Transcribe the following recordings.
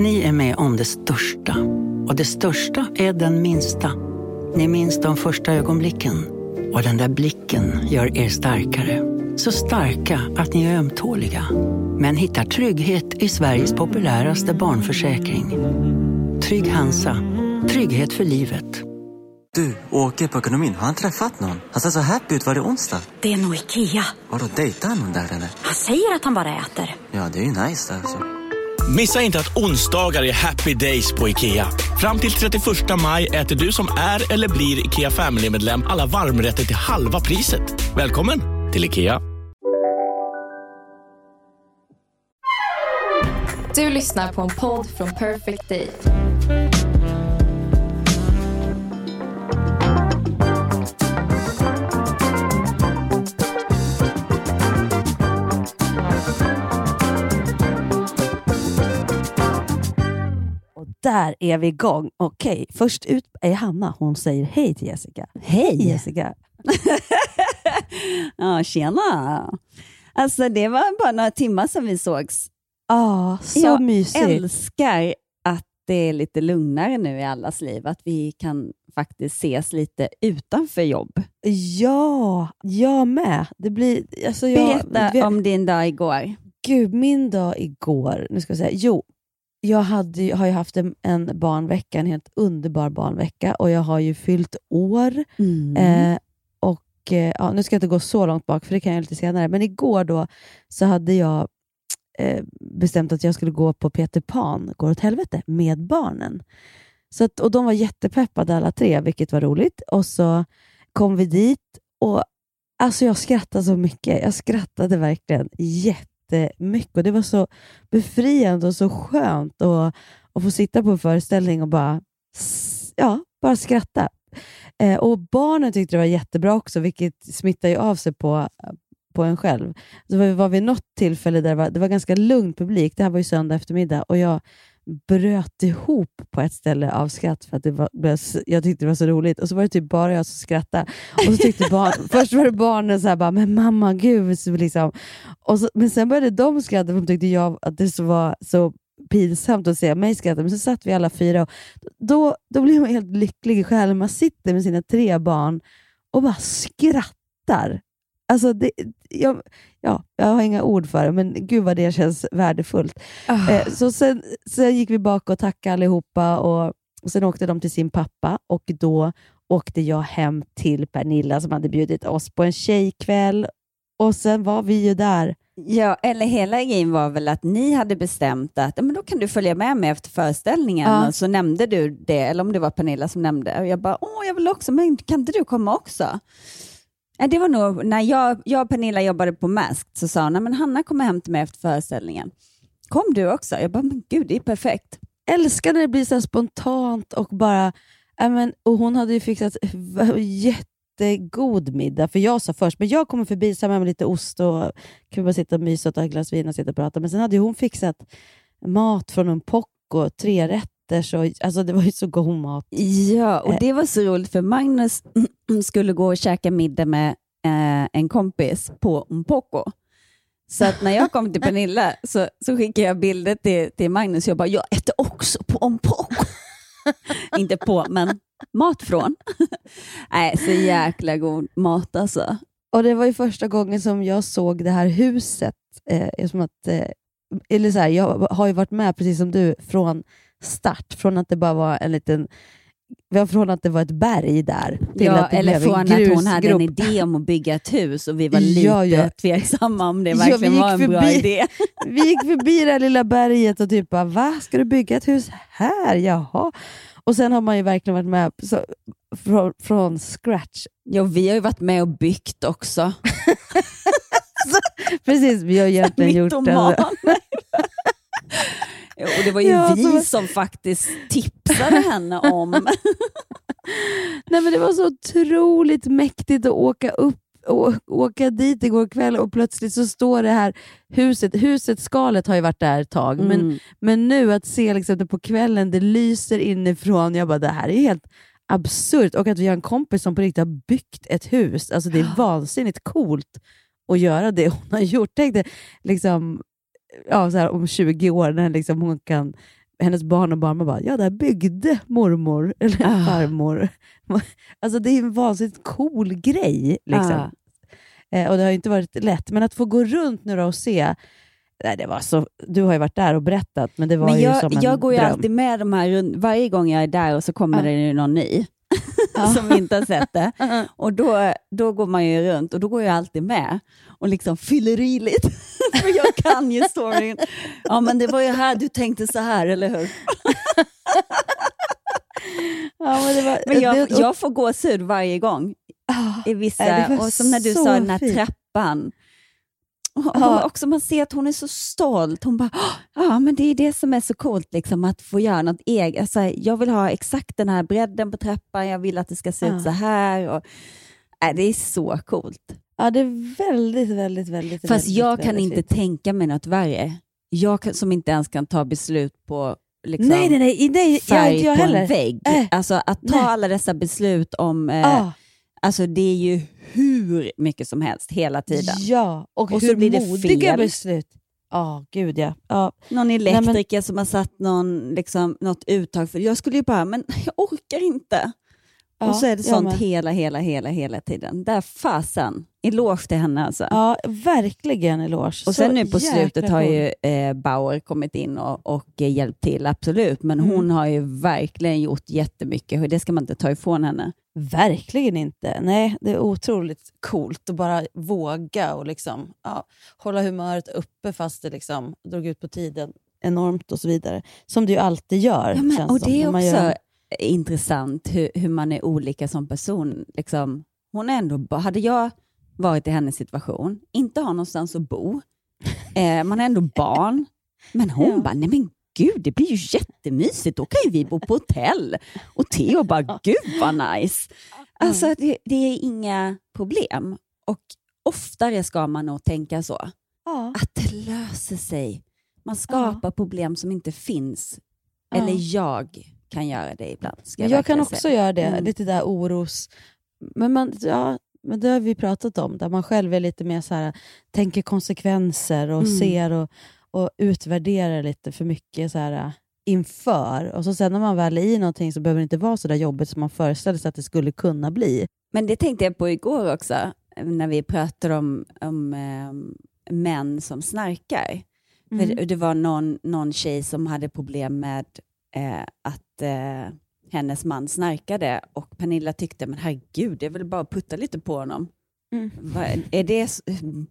Ni är med om det största. Och det största är den minsta. Ni minns de första ögonblicken. Och den där blicken gör er starkare. Så starka att ni är ömtåliga. Men hittar trygghet i Sveriges populäraste barnförsäkring. Trygg Hansa. Trygghet för livet. Du, åker på ekonomin. Har han träffat någon? Han ser så happy ut. Var det onsdag? Det är nog Ikea. Har du dejtat någon där eller? Han säger att han bara äter. Ja, det är ju nice alltså. Missa inte att onsdagar är happy days på IKEA. Fram till 31 maj äter du som är eller blir IKEA Family-medlem alla varmrätter till halva priset. Välkommen till IKEA. Du lyssnar på en podd från Perfect Day. Där är vi igång. Okej, först ut är Hanna. Hon säger hej till Jessica. Hej Jessica! Ja, tjena. Alltså det var bara några timmar sedan vi sågs. Ja, så jag mysigt. älskar att det är lite lugnare nu i allas liv. Att vi kan faktiskt ses lite utanför jobb. Ja, jag med. Det blir, alltså jag, Berätta vi- om din dag igår. Gud, min dag igår. Nu ska jag säga. Jo, jag hade, har ju haft en, en barnvecka, en helt underbar barnvecka och jag har ju fyllt år. Mm. Eh, och eh, ja, Nu ska jag inte gå så långt bak, för det kan jag lite senare. Men igår då så hade jag eh, bestämt att jag skulle gå på Peter Pan, går åt helvete, med barnen. Så att, och De var jättepeppade alla tre, vilket var roligt. Och så kom vi dit och alltså jag skrattade så mycket. Jag skrattade verkligen jättemycket. Och det var så befriande och så skönt att, att få sitta på en föreställning och bara, ja, bara skratta. Eh, och Barnen tyckte det var jättebra också, vilket smittar ju av sig på, på en själv. Så var vi vid något tillfälle där det var, det var ganska lugn publik. Det här var ju söndag eftermiddag och jag bröt ihop på ett ställe av skratt för att det var, jag tyckte det var så roligt. Och så var det typ bara jag som skrattade. Och så tyckte barn, först var det barnen så här bara, men mamma gud. Så liksom. och så, men sen började de skratta för de tyckte jag att det så var så pinsamt att se mig skratta. Men så satt vi alla fyra och då, då blir man helt lycklig i själen. Man sitter med sina tre barn och bara skrattar. Alltså det, jag, ja, jag har inga ord för det, men gud vad det känns värdefullt. Ah. Eh, så sen, sen gick vi bak och tackade allihopa och, och sen åkte de till sin pappa och då åkte jag hem till Pernilla som hade bjudit oss på en tjejkväll och sen var vi ju där. Ja, eller hela grejen var väl att ni hade bestämt att men då kan du följa med mig efter föreställningen. Ja. Och så nämnde du det, eller om det var Pernilla som nämnde. Och jag bara, åh, jag vill också, men kan inte du komma också? Det var nog när jag, jag och Pernilla jobbade på Masked så sa hon, att men Hanna kommer hem till mig efter föreställningen. Kom du också? Jag bara, men gud, det är perfekt. Älskar när det blir så här spontant och bara... Men, och hon hade ju fixat jättegod middag, för jag sa först, men jag kommer förbi, så med lite ost och kan bara sitta och mysa och ta ett glas vin och sitta och prata. Men sen hade ju hon fixat mat från en och tre rätter, så, alltså det var ju så god mat. Ja, och Eh. det var så roligt för Magnus skulle gå och käka middag med eh, en kompis på Mpoko. Så att när jag kom till Pernilla så, så skickade jag bilder till, till Magnus. Jag bara, jag äter också på Mpoko. Inte på, men mat från. Nej, så jäkla god mat alltså. Och Det var ju första gången som jag såg det här huset. Eh, som att, eh, eller så här, jag har ju varit med, precis som du, från start. Från att det bara var en liten ja, från att det var ett berg där till Ja, att det eller blev en från att hon hade en grusgrop. idé om att bygga ett hus och vi var lite Ja, ja. tveksamma om det Ja, verkligen vi var en gick bra förbi- idé. Vi gick förbi det här lilla berget och typ bara, va? Ska du bygga ett hus här? Jaha. Och sen har man ju verkligen varit med så, från, från scratch. Ja, vi har ju varit med och byggt också. Precis, vi har egentligen gjort det. Och det var ju Ja, vi så- som faktiskt tipsade henne om... Nej, men det var så otroligt mäktigt att åka upp och åka dit igår kväll och plötsligt så står det här huset. Huset, skalet har ju varit där ett tag, men, Mm. men nu att se liksom det på kvällen, det lyser inifrån. Jag bara, det här är helt absurt. Och att vi har en kompis som på riktigt har byggt ett hus. Alltså Det är vansinnigt coolt att göra det hon har gjort. Tänk dig liksom, ja, så här, om 20 år när liksom hon kan hennes barn och barnbarn bara, ja, där byggde mormor eller Ah. farmor. Alltså det är en vansinnigt cool grej. Liksom. Ah. Eh, och det har ju inte varit lätt, men att få gå runt nu och se, nej, det var så, du har ju varit där och berättat, men det var Men ju jag, som en jag går ju dröm. alltid med de här, varje gång jag är där och så kommer Ja. det ju någon ny som inte har sett det. Och då, då går man ju runt och då går jag alltid med och liksom fyller i lite. För jag kan ju storyn. Ja men det var ju här du tänkte så här, eller hur? ja, men det var, Men jag, det, jag får gåshud varje gång Ah, i vissa, och som när du sa den här fint. trappan. Och, och Ja. också man ser att hon är så stolt. Hon bara, ja men det är det som är så coolt, liksom, att få göra något eget. Alltså, jag vill ha exakt den här bredden på trappan, jag vill att det ska se Ja. ut så här. Och, nej, det är så coolt. ja, det är väldigt, väldigt, väldigt Fast väldigt, jag kan väldigt inte tänka mig något värre. Jag kan, som inte ens kan ta beslut på liksom, Nej, nej, nej, nej jag, färg inte jag på heller. en vägg. Äh, alltså att ta nej. alla dessa beslut om, eh, Ah, alltså det är ju hur mycket som helst hela tiden. ja, och, Och så hur blir det modiga fel. beslut. Ja, gud ja. ja. Någon men- elektriker som har satt någon, liksom, något uttag för Jag skulle ju bara, men jag orkar inte. Ja och så är det sånt med. hela, hela, hela, hela tiden. Där fasen. Eloge till henne alltså. Ja, verkligen eloge. Och Så sen nu på slutet har ju eh, Bauer kommit in och, och eh, hjälpt till, absolut. Men Mm. hon har ju verkligen gjort jättemycket och det ska man inte ta ifrån henne. Verkligen inte. Nej, det är otroligt coolt att bara våga och liksom, ja, hålla humöret uppe fast det liksom drog ut på tiden enormt och så vidare. Som det ju alltid gör. Ja, men, och det är också intressant hur, hur man är olika som person. Liksom, hon är ändå, hade jag varit i hennes situation, inte har någonstans att bo, eh, man är ändå barn, men hon Ja. bara, nej men gud, det blir ju jättemysigt, då kan ju vi bo på hotell. Och Theo bara, gud vad nice. Alltså det, det är inga problem. Och oftare ska man nog tänka så, Ja. att det löser sig. Man skapar problem som inte finns. Ja. Eller jag kan göra det ibland. Jag jag kan också säga. göra det, Mm. lite där oros... Men, man, ja, men det har vi pratat om, där man själv är lite mer så här, tänker konsekvenser och Mm. ser och, och utvärderar lite för mycket så här, inför. Och så sen när man väl är i någonting så behöver det inte vara så där jobbigt som man föreställer sig att det skulle kunna bli. Men det tänkte jag på igår också, när vi pratade om, om eh, män som snarkar. Mm. För det var någon, någon tjej som hade problem med eh, att eh, hennes man snarkade och Pernilla tyckte, men herregud, det är väl bara putta lite på honom. Mm. Vad- är det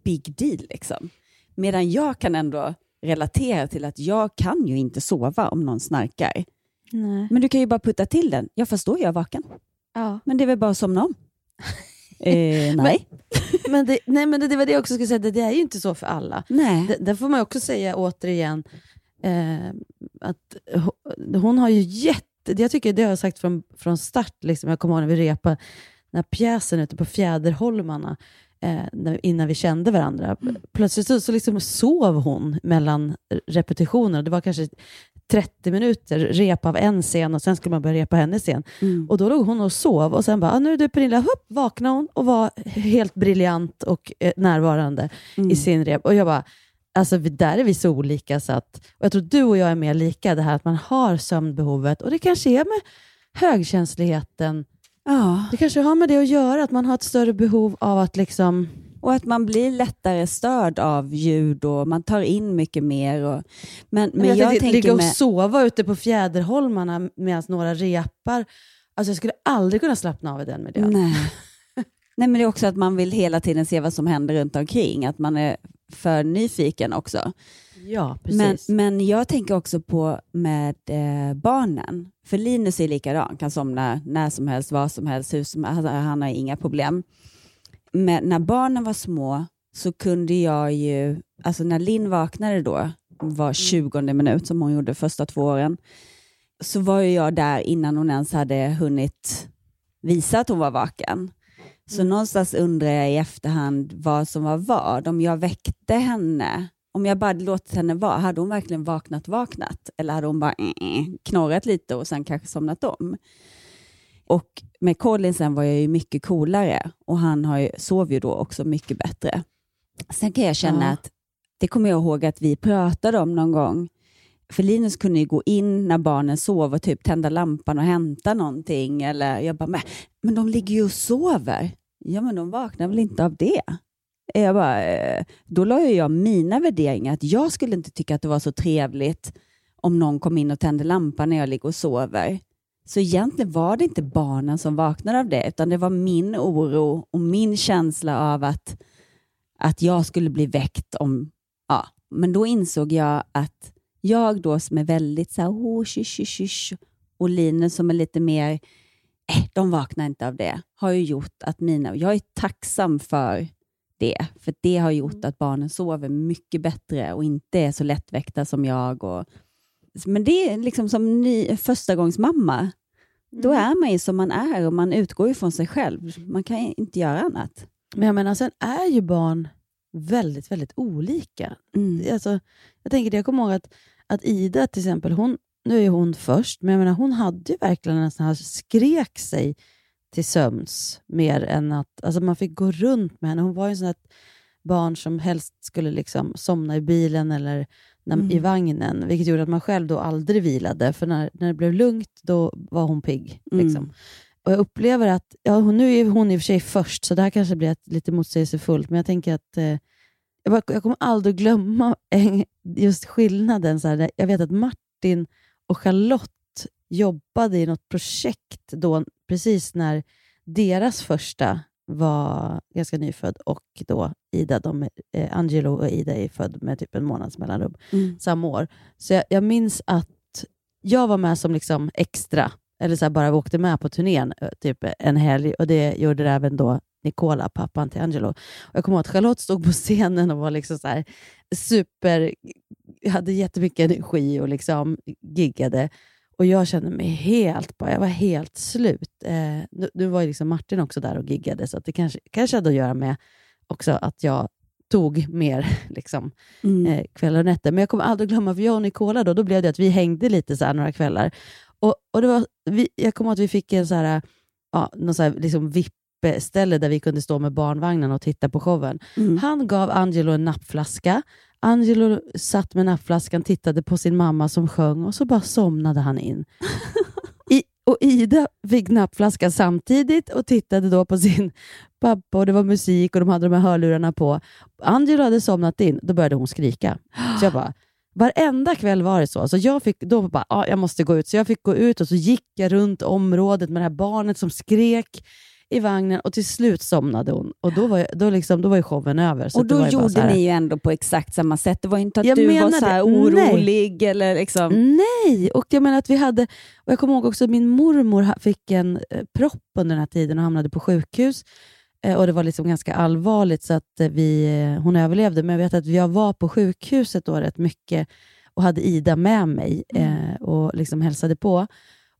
big deal liksom? Medan jag kan ändå relatera till att jag kan ju inte sova om någon snarkar. Nej. Men du kan ju bara putta till den. Jag förstår, jag är vaken. Ja. Men det är väl bara att somna om? eh, nej. Men, det, nej, men det, det var det jag också skulle säga, det, det är ju inte så för alla. nej. Det, där får man också säga återigen eh, att ho- hon har ju jätte... Jag tycker det har jag sagt från, från start, liksom, jag kommer ihåg när vi repade den här pjäsen ute på Fjäderholmarna, eh, innan vi kände varandra. Plötsligt så, så liksom sov hon mellan repetitioner. Det var kanske 30 minuter rep av en scen och sen skulle man börja repa hennes scen. Mm. Och då låg hon och sov och sen bara, ah, nu är du Pernilla, hupp, vaknade hon och var helt briljant och eh, närvarande Mm. i sin rep. Och jag bara, alltså där är vi så olika så att, och jag tror du och jag är mer lika, det här att man har sömnbehovet och det kanske är med högkänsligheten, Ja, det kanske har med det att göra, att man har ett större behov av att liksom, och att man blir lättare störd av ljud och man tar in mycket mer. Och, men, men jag, tänkte, tänker ligga och med, sova ute på Fjäderholmarna medan några repar, alltså jag skulle aldrig kunna slappna av i den miljön. nej. nej, men det är också att man vill hela tiden se vad som händer runt omkring, att man är för nyfiken också. Ja, Men, precis. men jag tänker också på med eh, barnen. För Linus är likadan, kan somna när som helst, var som helst, hur som. Han har inga problem. Men när barnen var små så kunde jag ju, alltså när Linn vaknade då, var 20 minut som hon gjorde första två åren, så var ju jag där innan hon ens hade hunnit visa att hon var vaken. Så någonstans undrar jag i efterhand vad som var vad. Om jag väckte henne, om jag bara låtit henne vara, hade hon verkligen vaknat vaknat? Eller hade hon bara eh, eh, knorrat lite och sen kanske somnat om? Och med Colin sen var jag ju mycket coolare och han har ju, sov ju då också mycket bättre. Sen kan jag känna Ja. att, det kommer jag ihåg att vi pratade om någon gång, för Linus kunde ju gå in när barnen sov och typ tända lampan och hämta någonting. Eller jag bara, men, men de ligger ju och sover. Ja, men de vaknar väl inte av det? Jag bara, eh, då la jag mina värderingar, att jag skulle inte tycka att det var så trevligt om någon kom in och tände lampan när jag ligger och sover. Så egentligen var det inte barnen som vaknade av det, utan det var min oro och min känsla av att, att jag skulle bli väckt om... Ja. Men då insåg jag att jag då som är väldigt så här, oh, shush, shush, shush, och Linus som är lite mer, eh, de vaknar inte av det, har ju gjort att mina... Jag är tacksam för det, för det har gjort att barnen sover mycket bättre och inte är så lättväckta som jag. Och, men det är liksom som ny, första gångs mamma. Då är man ju som man är och man utgår ifrån sig själv. Man kan inte göra annat. Men jag menar, sen är ju barn väldigt, väldigt olika. Mm. Alltså, jag tänker jag kommer ihåg att, att Ida till exempel, hon, nu är hon först, men jag menar, hon hade ju verkligen en sån här, skrek sig till sömns mer än att, alltså man fick gå runt med henne. Hon var ju en sån här barn som helst skulle liksom somna i bilen eller när, Mm. i vagnen, vilket gjorde att man själv då aldrig vilade, för när, när det blev lugnt, då var hon pigg. Mm. Liksom. Och jag upplever att, ja, hon, nu är hon i och för sig först, så det här kanske blir ett, lite motsägelsefullt, men jag tänker att eh, jag, bara, jag kommer aldrig glömma en, just skillnaden. Så här, jag vet att Martin och Charlotte jobbade i något projekt då, precis när deras första var ganska nyfödd och då Ida, de, eh, Angelo och Ida är född med typ en månads mellanrum Mm. samma år. Så jag, jag minns att jag var med som liksom extra, eller så bara åkte med på turnén eh, typ en helg och det gjorde även då Nicola, pappan till Angelo. Och jag kommer ihåg att Charlotte stod på scenen och var liksom så här super, hade jättemycket energi och liksom giggade. Och jag kände mig helt, bara, jag var helt slut. Eh, nu, nu var ju liksom Martin också där och giggade, så det kanske, kanske hade att göra med också att jag tog mer liksom, Mm. eh, kvällar och nätter. Men jag kommer aldrig glömma, för jag och Nicola då, då blev det att vi hängde lite så här några kvällar. Och, och det var, vi, jag kommer ihåg att vi fick en så här, ja, någon så här liksom VIP-ställe där vi kunde stå med barnvagnen och titta på showen. Mm. Han gav Angelo en nappflaska. Angelo satt med nappflaskan, tittade på sin mamma som sjöng och så bara somnade han in. I, och Ida fick nappflaskan samtidigt och tittade då på sin pappa och det var musik och de hade de här hörlurarna på. Angelo hade somnat in, då började hon skrika. Så jag bara, varenda kväll var det så. Så jag fick då bara, ah, jag måste gå ut. Så jag fick gå ut och så gick jag runt området med det här barnet som skrek i vagnen och till slut somnade hon. Och då var, jag, då liksom, då var ju showen över. Och då gjorde ni ju ändå på exakt samma sätt. Det var inte att Jag du var så här det. Nej. orolig eller liksom... Nej, och jag menar att vi hade, och jag kommer ihåg också att min mormor fick en eh, propp under den här tiden och hamnade på sjukhus. Eh, och Det var liksom ganska allvarligt så att eh, vi, eh, hon överlevde. Men jag vet att jag var på sjukhuset då rätt mycket och hade Ida med mig eh, och liksom hälsade på.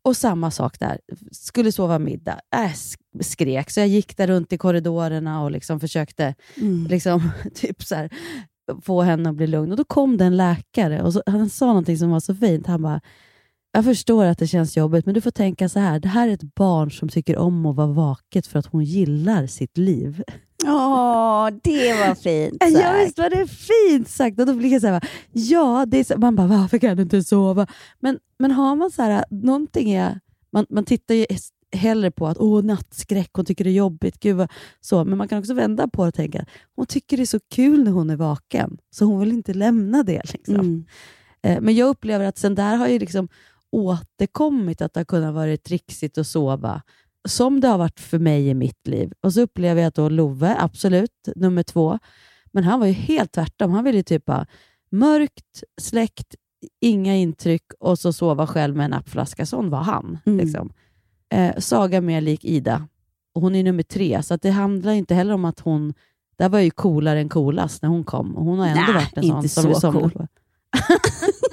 Och samma sak där. Skulle sova middag. Äh, sk- skrek. Så jag gick där runt i korridorerna och liksom försökte Mm. liksom, typ så här, få henne att bli lugn. Och Då kom det en läkare och så, han sa någonting som var så fint. Han bara, jag förstår att det känns jobbigt, men du får tänka så här. Det här är ett barn som tycker om att vara vaket för att hon gillar sitt liv. Åh, det var fint Ja, sagt. visst var det fint sagt? Och då blir jag så här, ja, det är så, man bara, varför kan du inte sova? Men, men har man så här, någonting är, man, man tittar ju hellre på att åh, nattskräck, hon tycker det är jobbigt, gud vad, så. men man kan också vända på det och tänka, hon tycker det är så kul när hon är vaken, så hon vill inte lämna det. Liksom. Mm. Eh, Men jag upplever att sen där har ju liksom återkommit att det har kunnat vara trixigt att sova, som det har varit för mig i mitt liv. Och så upplever jag att då Love, absolut, nummer två, men han var ju helt tvärtom. Han ville typ bara mörkt, släckt, inga intryck och så sova själv med en nappflaska. Sån var han. Mm. Liksom. Eh, Saga mer lik Ida. Och hon är nummer tre, så det handlar inte heller om att hon... Det här var ju coolare än coolast när hon kom. Och hon har ändå Nej, varit en sån inte som så vi cool. på.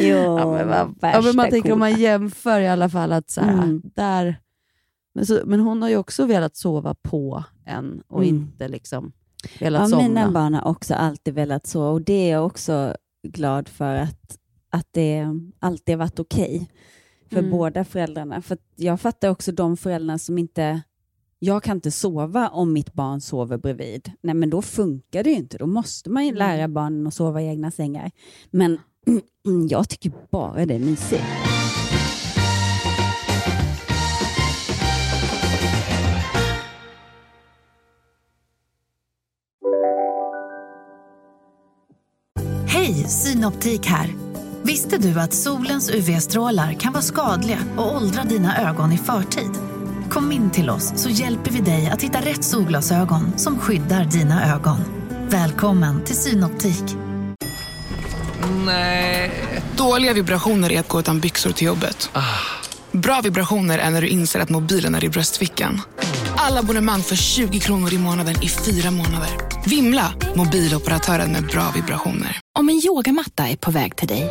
Jo, Ja, men, vad- ja, men man tänker om coola. man jämför i alla fall att så här, Mm. där... Men, så, men hon har ju också velat sova på en och Mm. inte liksom velat Ja, somna. mina barn har också alltid velat så och det är jag också glad för att, att det alltid har varit okej för Mm. båda föräldrarna. För jag fattar också de föräldrarna som inte jag kan inte sova om mitt barn sover bredvid. Nej, men då funkar det ju inte. Då måste man ju Mm. lära barnen att sova i egna sängar. Men Mm, Jag tycker bara det är mysigt. Hej, Synoptik här. Visste du att solens UV-strålar kan vara skadliga och åldra dina ögon i förtid? Kom in till oss så hjälper vi dig att hitta rätt solglasögon som skyddar dina ögon. Välkommen till Synoptik. Dåliga vibrationer är att gå utan byxor till jobbet. Bra vibrationer är när du inser att mobilen är i bröstfickan. Alla abonnemang för 20 kronor i månaden i fyra månader. Vimla! Mobiloperatören med bra vibrationer. Om en yogamatta är på väg till dig,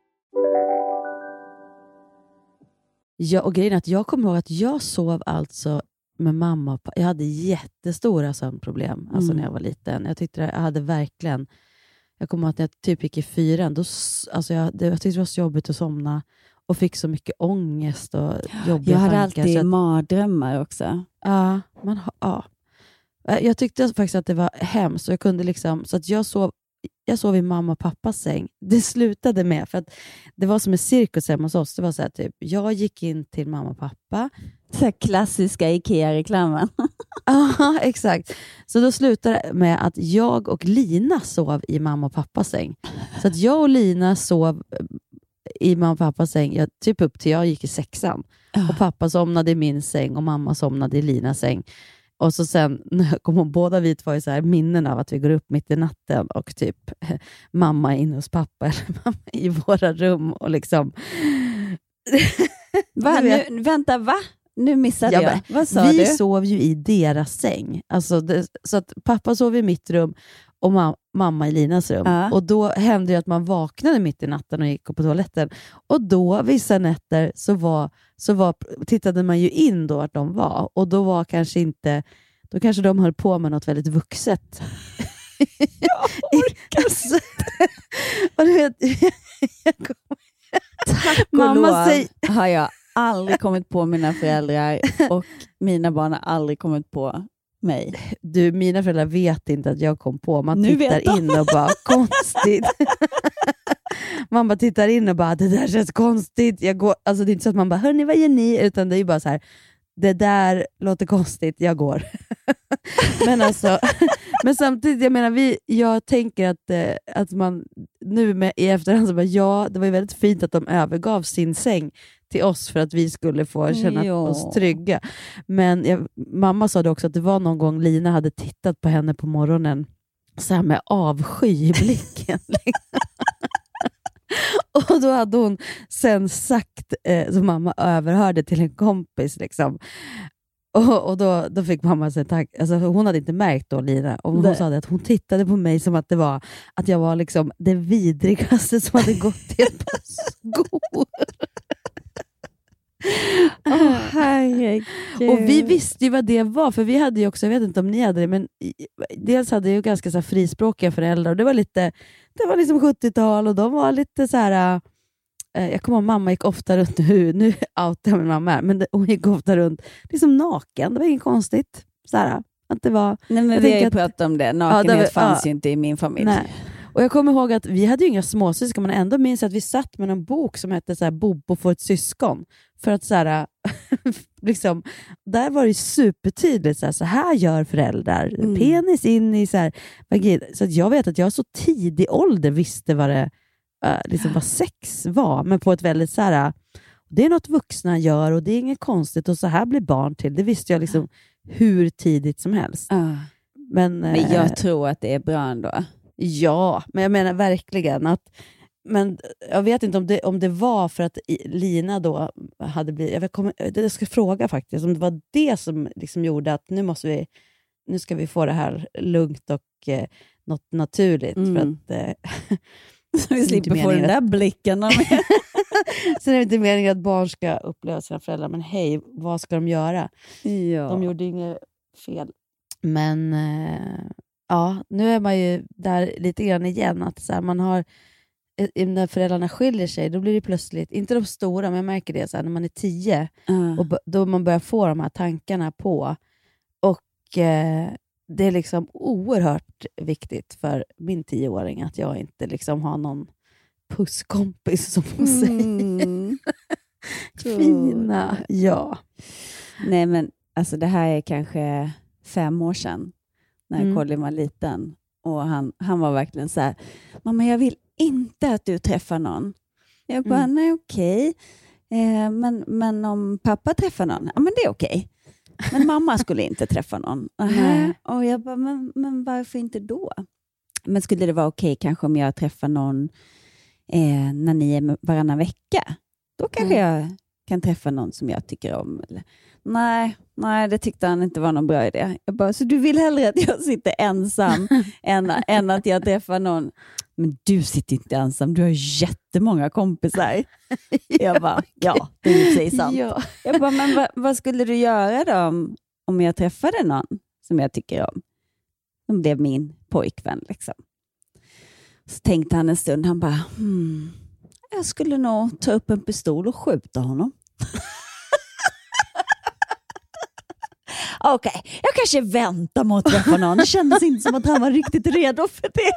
Ja, och grejen är att jag kommer ihåg att jag sov alltså med mamma och pappa. Jag hade jättestora sömnproblem alltså Mm. när jag var liten. Jag tyckte jag hade verkligen... Jag kommer ihåg att när jag typ gick i fyran, då, alltså jag, det, jag tyckte det var så jobbigt att somna och fick så mycket ångest och jobbiga Jag hade tankar. alltid att- mardrömmar också. Ja, man, ja. Jag tyckte faktiskt att det var hemskt. Och jag kunde liksom, så att jag, sov, jag sov i mamma och pappas säng. Det slutade med, för att det var som en cirkus hemma hos oss. Det var så här, typ, jag gick in till mamma och pappa. Så klassiska IKEA-reklamen. Ja, exakt. Så då slutade det med att jag och Lina sov i mamma och pappas säng. Så att jag och Lina sov eh, i mamma och pappas säng, jag, typ upp till jag gick i sexan. Och pappa somnade i min säng och mamma somnade i Linas säng. Och så sen när jag kom ihåg, båda vi två har ju så här minnen av att vi går upp mitt i natten och typ mamma är inne hos pappa eller mamma i våra rum och liksom... Va? Nu, vänta, va? Nu missade Ja, jag. Vad sa vi du? sov ju i deras säng. Alltså det, så att pappa sov i mitt rum och ma- mamma i Linas rum. Ja. Och Då hände det att man vaknade mitt i natten och gick på toaletten. Och då, vissa nätter, så, var, så var, tittade man ju in då vart de var. Och då var kanske inte... Då kanske de höll på med något väldigt vuxet. Jag orkar alltså, och du vet, jag kom, Tack och Mamma lov säger- har jag aldrig kommit på mina föräldrar och mina barn har aldrig kommit på mig. Du, mina föräldrar vet inte att jag kom på. Man Nu tittar in och bara, konstigt. man bara tittar in och bara, det där känns konstigt. Jag går, alltså det är inte så att man bara, hörni vad gör ni? Utan det är bara så här, det där låter konstigt, jag går. men, alltså, men samtidigt, jag menar, vi, jag tänker att, eh, att man nu med, i efterhand, så bara, ja, det var ju väldigt fint att de övergav sin säng till oss för att vi skulle få känna Ja. oss trygga. Men jag, mamma sa det också att det var någon gång Lina hade tittat på henne på morgonen så här med avsky i blicken. Och då hade hon sen sagt, eh, så mamma överhörde till en kompis, liksom. och, och då, då fick mamma sig tack. Alltså, hon hade inte märkt då, Lina, och hon Nej. sa det, att hon tittade på mig som att det var att jag var liksom det vidrigaste som hade gått i ett par skor. Åh, herregud. Och vi visste ju vad det var, för vi hade ju också, jag vet inte om ni hade det, men dels hade jag ju ganska så här frispråkiga föräldrar och det var lite, det var liksom 70-tal och de var lite så här. eh, jag kommer ihåg mamma gick ofta runt, nu, nu outar jag min mamma här, men det, hon gick ofta runt liksom naken, det var inget konstigt. Så här, att det var, Nej, men jag vi har ju pratat om det. Ja, Nakenhet det var- fanns ja. ju inte i min familj. Nej. Och Jag kommer ihåg att vi hade ju inga småsyskon, men ändå minns jag att vi satt med en bok som hette så här, Bobo får ett syskon. För att så här, liksom, där var det supertydligt, så här, så här gör föräldrar. Mm. Penis in i så här. Så jag vet att jag så tidig ålder visste vad, det, eh, liksom vad sex var, men på ett väldigt så här, det är något vuxna gör och det är inget konstigt och så här blir barn till. Det visste jag liksom hur tidigt som helst. Ah. Men, Men eh, jag tror att det är bra ändå. Ja, men jag menar verkligen att men jag vet inte om det, om det var för att Lina då hade blivit... Jag, kommer, jag ska fråga faktiskt om det var det som liksom gjorde att nu måste vi nu ska vi få det här lugnt och eh, något naturligt. Mm. För att, eh, Så vi slipper få den där blicken. Sen är det inte meningen att barn ska uppleva sina föräldrar, men hej, vad ska de göra? Ja. De gjorde inget fel. Men eh, ja, nu är man ju där lite grann igen, att så här, man har eh, när föräldrarna skiljer sig, då blir det plötsligt, inte de stora, men jag märker det så här, när man är tio, Ja. och då man börjar få de här tankarna på. Och eh, det är liksom oerhört viktigt för min tioåring att jag inte liksom har någon pusskompis, som hon säger. Mm. Fina. Ja. Nej, men alltså det här är kanske fem år sedan, när Mm. Colin var liten. Och han, han var verkligen så här, mamma jag vill inte att du träffar någon. Jag bara, Mm. nej okej. Eh, men, men om pappa träffar någon, ja men det är okej. Men mamma skulle inte träffa någon. Nej. Och jag bara, men, men varför inte då? Men skulle det vara okej kanske om jag träffar någon eh, när ni är varannan vecka? Då kanske jag kan träffa någon som jag tycker om. Eller, nej, nej, det tyckte han inte var någon bra idé. Jag bara, så du vill hellre att jag sitter ensam än, än att jag träffar någon? Men du sitter inte ensam, du har jättemånga kompisar. Jag bara, ja, det är sig sant. Ja. Jag bara, men vad, vad skulle du göra då om, om jag träffade någon som jag tycker om? Som blev min pojkvän. Liksom. Så tänkte han en stund, han bara, hmm, jag skulle nog ta upp en pistol och skjuta honom. Okej, jag kanske väntar med att träffa någon. Det kändes inte som att han var riktigt redo för det.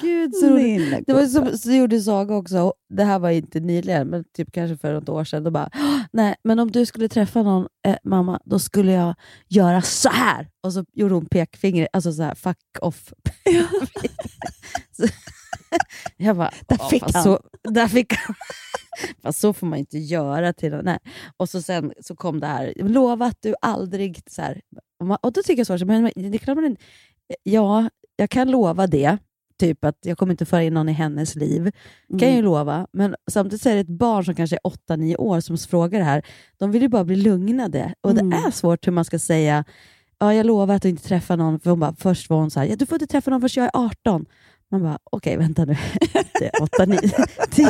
Gud, så. Lilla Det var som så gjorde Saga också, det här var inte nyligen, men typ kanske för något år sedan. Då bara, "Åh, nej, men om du skulle träffa någon, eh, mamma, då skulle jag göra så här. Och så gjorde hon pekfinger, alltså så här, fuck off. jag bara, Där "Åh, fick han." Så, där fick han. Fast så får man inte göra till någon. Nej. Och så sen så kom det här, lova att du aldrig... Så här, och då tycker jag så, men det klart man ja, jag kan lova det. Typ att jag kommer inte föra in någon i hennes liv. kan jag ju lova. Men samtidigt så är det ett barn som kanske är 8-9 år som frågar det här. De vill ju bara bli lugnade. Och Mm. det är svårt hur man ska säga, ja, jag lovar att du inte träffar någon. För hon bara, först var hon så här, ja, du får inte träffa någon förrän jag är 18. Man bara, okej, vänta nu. Det är 8, 9, 10.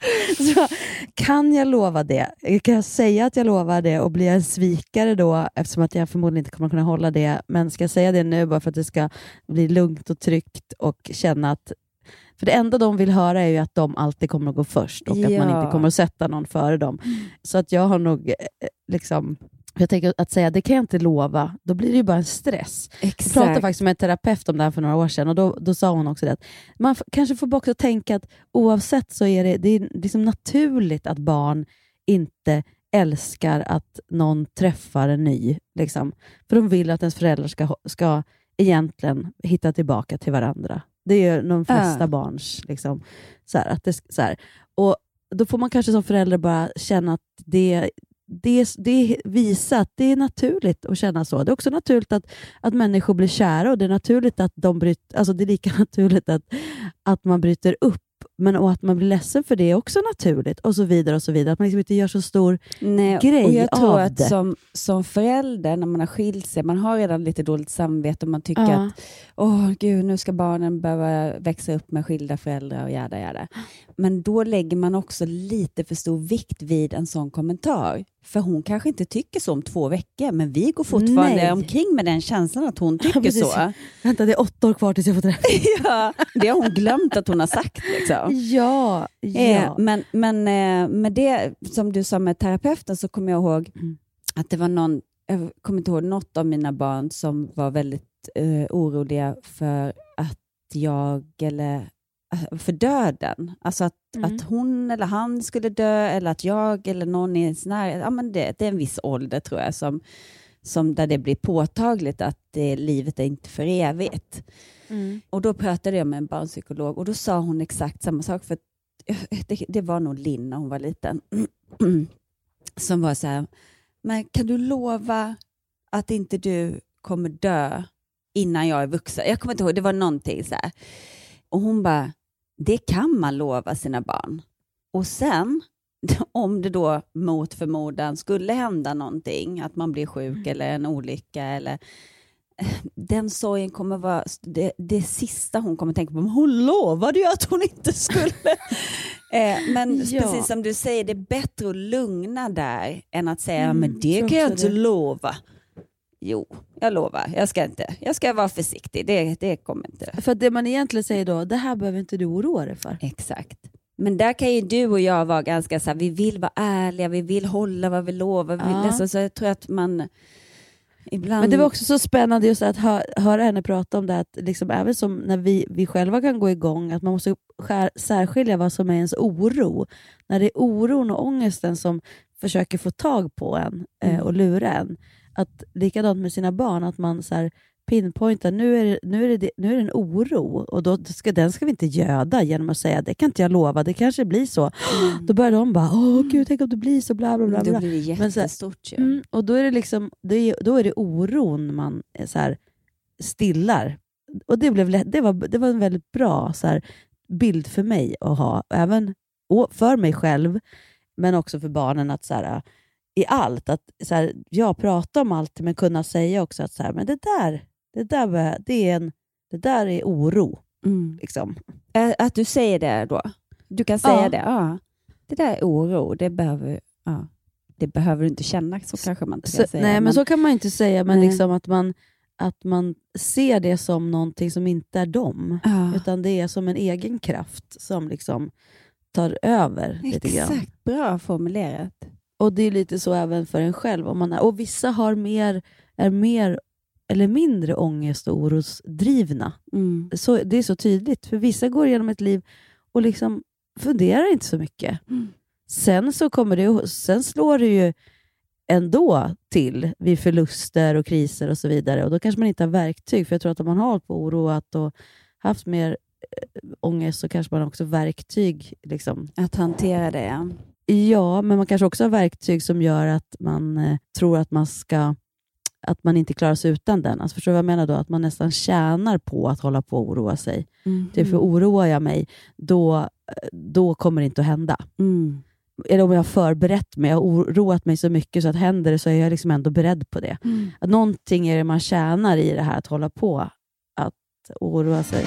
Så, kan jag lova det? Kan jag säga att jag lovar det och blir jag en svikare då eftersom att jag förmodligen inte kommer kunna hålla det? Men ska jag säga det nu bara för att det ska bli lugnt och tryggt och känna att för det enda de vill höra är ju att de alltid kommer att gå först och att man Ja. inte kommer att sätta någon före dem. Så att jag har nog eh, liksom jag tänker att säga det kan jag inte lova, då blir det ju bara en stress. Jag pratade Exakt. faktiskt med en terapeut om det här för några år sedan och då, då sa hon också det att man kanske får också tänka att oavsett så är det, det är liksom naturligt att barn inte älskar att någon träffar en ny. Liksom. För de vill att ens föräldrar ska, ska egentligen hitta tillbaka till varandra. Det är ju de flesta Ja. barns... Liksom, så här, att det, så här. Och Då får man kanske som förälder bara känna att det, det, det visar att det är naturligt att känna så. Det är också naturligt att, att människor blir kära och det är naturligt att de bryter, alltså det är lika naturligt att, att man bryter upp men och att man blir ledsen för det är också naturligt och så vidare. och så vidare. Att man liksom inte gör så stor Nej, grej och jag tror av att det. som, som förälder, när man har skilt sig, man har redan lite dåligt samvete och man tycker Ja. att åh gud, nu ska barnen behöva växa upp med skilda föräldrar och jada jada. Men då lägger man också lite för stor vikt vid en sån kommentar. För hon kanske inte tycker så om två veckor, men vi går fortfarande Nej. omkring med den känslan att hon tycker precis. så. Vänta, det är åtta år kvar tills jag får träffa ja, det har hon glömt att hon har sagt. Liksom. Ja, Eh, ja. men men eh, med det som du sa med terapeuten så kommer jag ihåg Mm. att det var någon, jag kommer inte ihåg något av mina barn som var väldigt eh, oroliga för att jag, eller eh, för döden. Alltså att, Mm. att hon eller han skulle dö eller att jag eller någon i ens närhet, ja, men det, det är en viss ålder tror jag som, som där det blir påtagligt att det, livet är inte för evigt. Mm. Och då pratade jag med en barnpsykolog och då sa hon exakt samma sak. För eh, det, det var nog Linn när hon var liten. Som var så här, men kan du lova att inte du kommer dö innan jag är vuxen? Jag kommer inte ihåg, det var någonting så här. Och hon bara, det kan man lova sina barn. Och sen, om det då mot förmodan skulle hända någonting, att man blir sjuk eller en olycka eller den sorgen kommer vara det, det sista hon kommer tänka på. Men hon lovade ju att hon inte skulle. eh, men Ja. precis som du säger, det är bättre att lugna där än att säga Mm, men det kan jag inte det. lova. Jo, jag lovar. Jag ska, inte. Jag ska vara försiktig. Det, det kommer inte. För det man egentligen säger då, det här behöver inte du oroa dig för. Exakt. Men där kan ju du och jag vara ganska så här, vi vill vara ärliga, vi vill hålla vad vi lovar. Vi vill, Ja. alltså, så jag tror att man ibland... Men det var också så spännande just att hö höra henne prata om det, att liksom, även som när vi, vi själva kan gå igång, att man måste skär, särskilja vad som är ens oro. När det är oron och ångesten som försöker få tag på en eh, Mm. och lura en. Att, likadant med sina barn, att man så här, pinpointar, nu är, det, nu, är det, nu är det en oro och då ska, den ska vi inte göda genom att säga det kan inte jag lova, det kanske blir så. Då börjar de bara, åh gud, tänk om det blir så, bla bla bla. Då blir det Men så här, jättestort. Mm, och då är det liksom, det då är det oron man eh, så här, stillar. Och det, blev, lätt- det, var, det var en väldigt bra så här, bild för mig att ha, även för mig själv, men också för barnen. att så här, I allt, att så här, ja, prata om allt, men kunna säga också att så här, men det där, det där, det är, en, det där är oro. Mm. Liksom. Att du säger det då? Du kan säga Ja. det? Ja. Det där är oro, det behöver, ja. det behöver du inte känna, så kanske man inte Så, kan säga. nej, men, så kan man inte säga, men Nej. liksom att, man, att man ser det som någonting som inte är dem. Ja. Utan det är som en egen kraft som liksom tar över lite grann. Exakt, bra formulerat. Och det är lite så även för en själv. Om man är, och vissa har mer, är mer eller mindre ångest och orosdrivna. Mm. Så, det är så tydligt. För vissa går igenom ett liv och liksom funderar inte så mycket. Mm. Sen, så kommer det, sen slår det ju ändå till vid förluster och kriser och så vidare. Och Då kanske man inte har verktyg. För jag tror att om man har hållit på och oroat och haft mer eh, ångest så kanske man också har verktyg. Liksom. Att hantera det, ja. Ja, men man kanske också har verktyg som gör att man eh, tror att man ska att man inte klarar sig utan den. Alltså förstår du vad jag menar då? Att man nästan tjänar på att hålla på och oroa sig. Mm. Typ, för oroar jag mig, då, eh, då kommer det inte att hända. Mm. Eller om jag har förberett mig, jag har oroat mig så mycket så att händer det så är jag liksom ändå beredd på det. Mm. Att någonting är det man tjänar i det här att hålla på att oroa sig.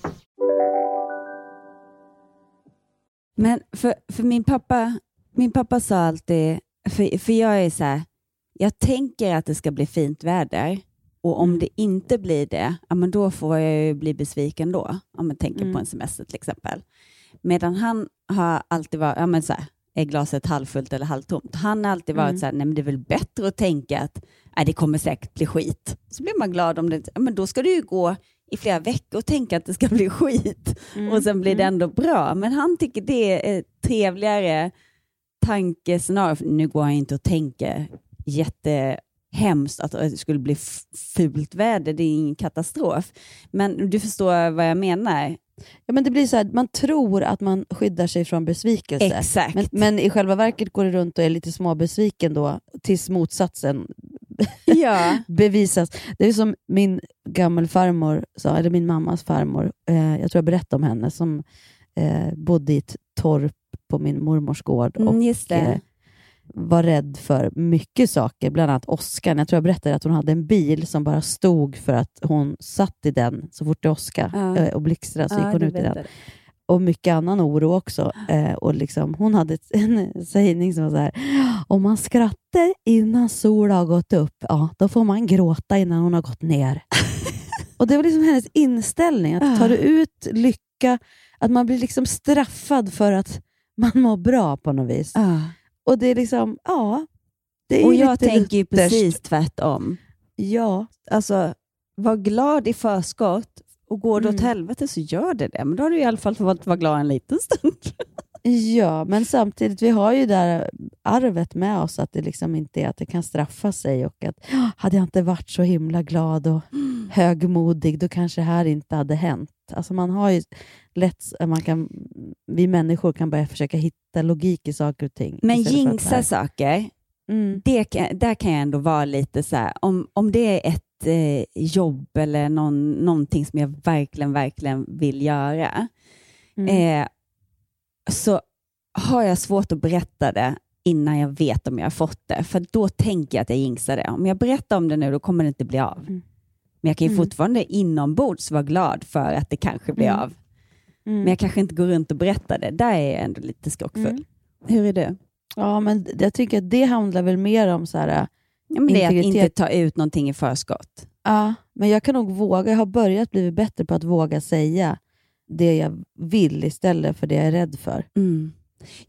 Men för, för min pappa, min pappa sa alltid, för, för jag är så här, jag tänker att det ska bli fint väder och om det inte blir det, ja, men då får jag ju bli besviken då. Om man tänker Mm. på en semester till exempel. Medan han har alltid varit, ja, men så här, är glaset halvfullt eller halvtomt? Han har alltid varit Mm. så här, nej men det är väl bättre att tänka att nej, det kommer säkert bli skit. Så blir man glad om det, ja, men då ska det ju gå i flera veckor och tänka att det ska bli skit Mm. och sen blir det Mm. ändå bra. Men han tycker det är trevligare tankescenario. Nu går han inte och tänker jättehemskt att det skulle bli fult väder. Det är ingen katastrof. Men du förstår vad jag menar. Ja, men det blir så här, man tror att man skyddar sig från besvikelse. Exakt. Men, men i själva verket går det runt och är lite småbesviken då, tills motsatsen Ja. bevisas. Det är som min gammelfarmor sa, eller min mammas farmor, eh, jag tror jag berättade om henne, som eh, bodde i ett torp på min mormors gård. Mm, och, det. eh, var rädd för mycket saker, bland annat åskan. Jag tror jag berättade att hon hade en bil som bara stod för att hon satt i den så fort det åskade Ja. eh, och blixtrade så Ja, gick hon ut i den. berättade. Och mycket annan oro också. Eh, och liksom, hon hade en sägning som var så här, om man skrattar innan solen har gått upp, ja, då får man gråta innan hon har gått ner. och Det var liksom hennes inställning, att tar du ut lycka, att man blir liksom straffad för att man mår bra på något vis. Och det är liksom, ja. Det är Och jag tänker ju precis tvärtom. Ja. Alltså, var glad i förskott och går det åt Mm. helvete så gör det det. Men då har du i alla fall fått vara glad en liten stund. Ja, men samtidigt, vi har ju det där arvet med oss att det liksom inte är att det kan straffa sig och att "Ja, hade jag inte varit så himla glad och högmodig, då kanske det här inte hade hänt. Alltså man har ju lätt, man kan, vi människor kan börja försöka hitta logik i saker och ting. Men jinxa saker, Mm. det där kan jag ändå vara lite så här, om, om det är ett eh, jobb eller någon, någonting som jag verkligen, verkligen vill göra, Mm. eh, så har jag svårt att berätta det innan jag vet om jag har fått det. För då tänker jag att jag jinxar det. Om jag berättar om det nu, då kommer det inte bli av. Men jag kan ju Mm. fortfarande inombords vara glad för att det kanske blir Mm. av. Mm. Men jag kanske inte går runt och berättar det. Där är jag ändå lite skrockfull. Mm. Hur är du? Ja, men jag tycker att det handlar väl mer om så här, Ja, men att integritet. inte ta ut någonting i förskott. Ja, men jag kan nog våga. Jag har börjat bli bättre på att våga säga det jag vill istället för det jag är rädd för. Mm.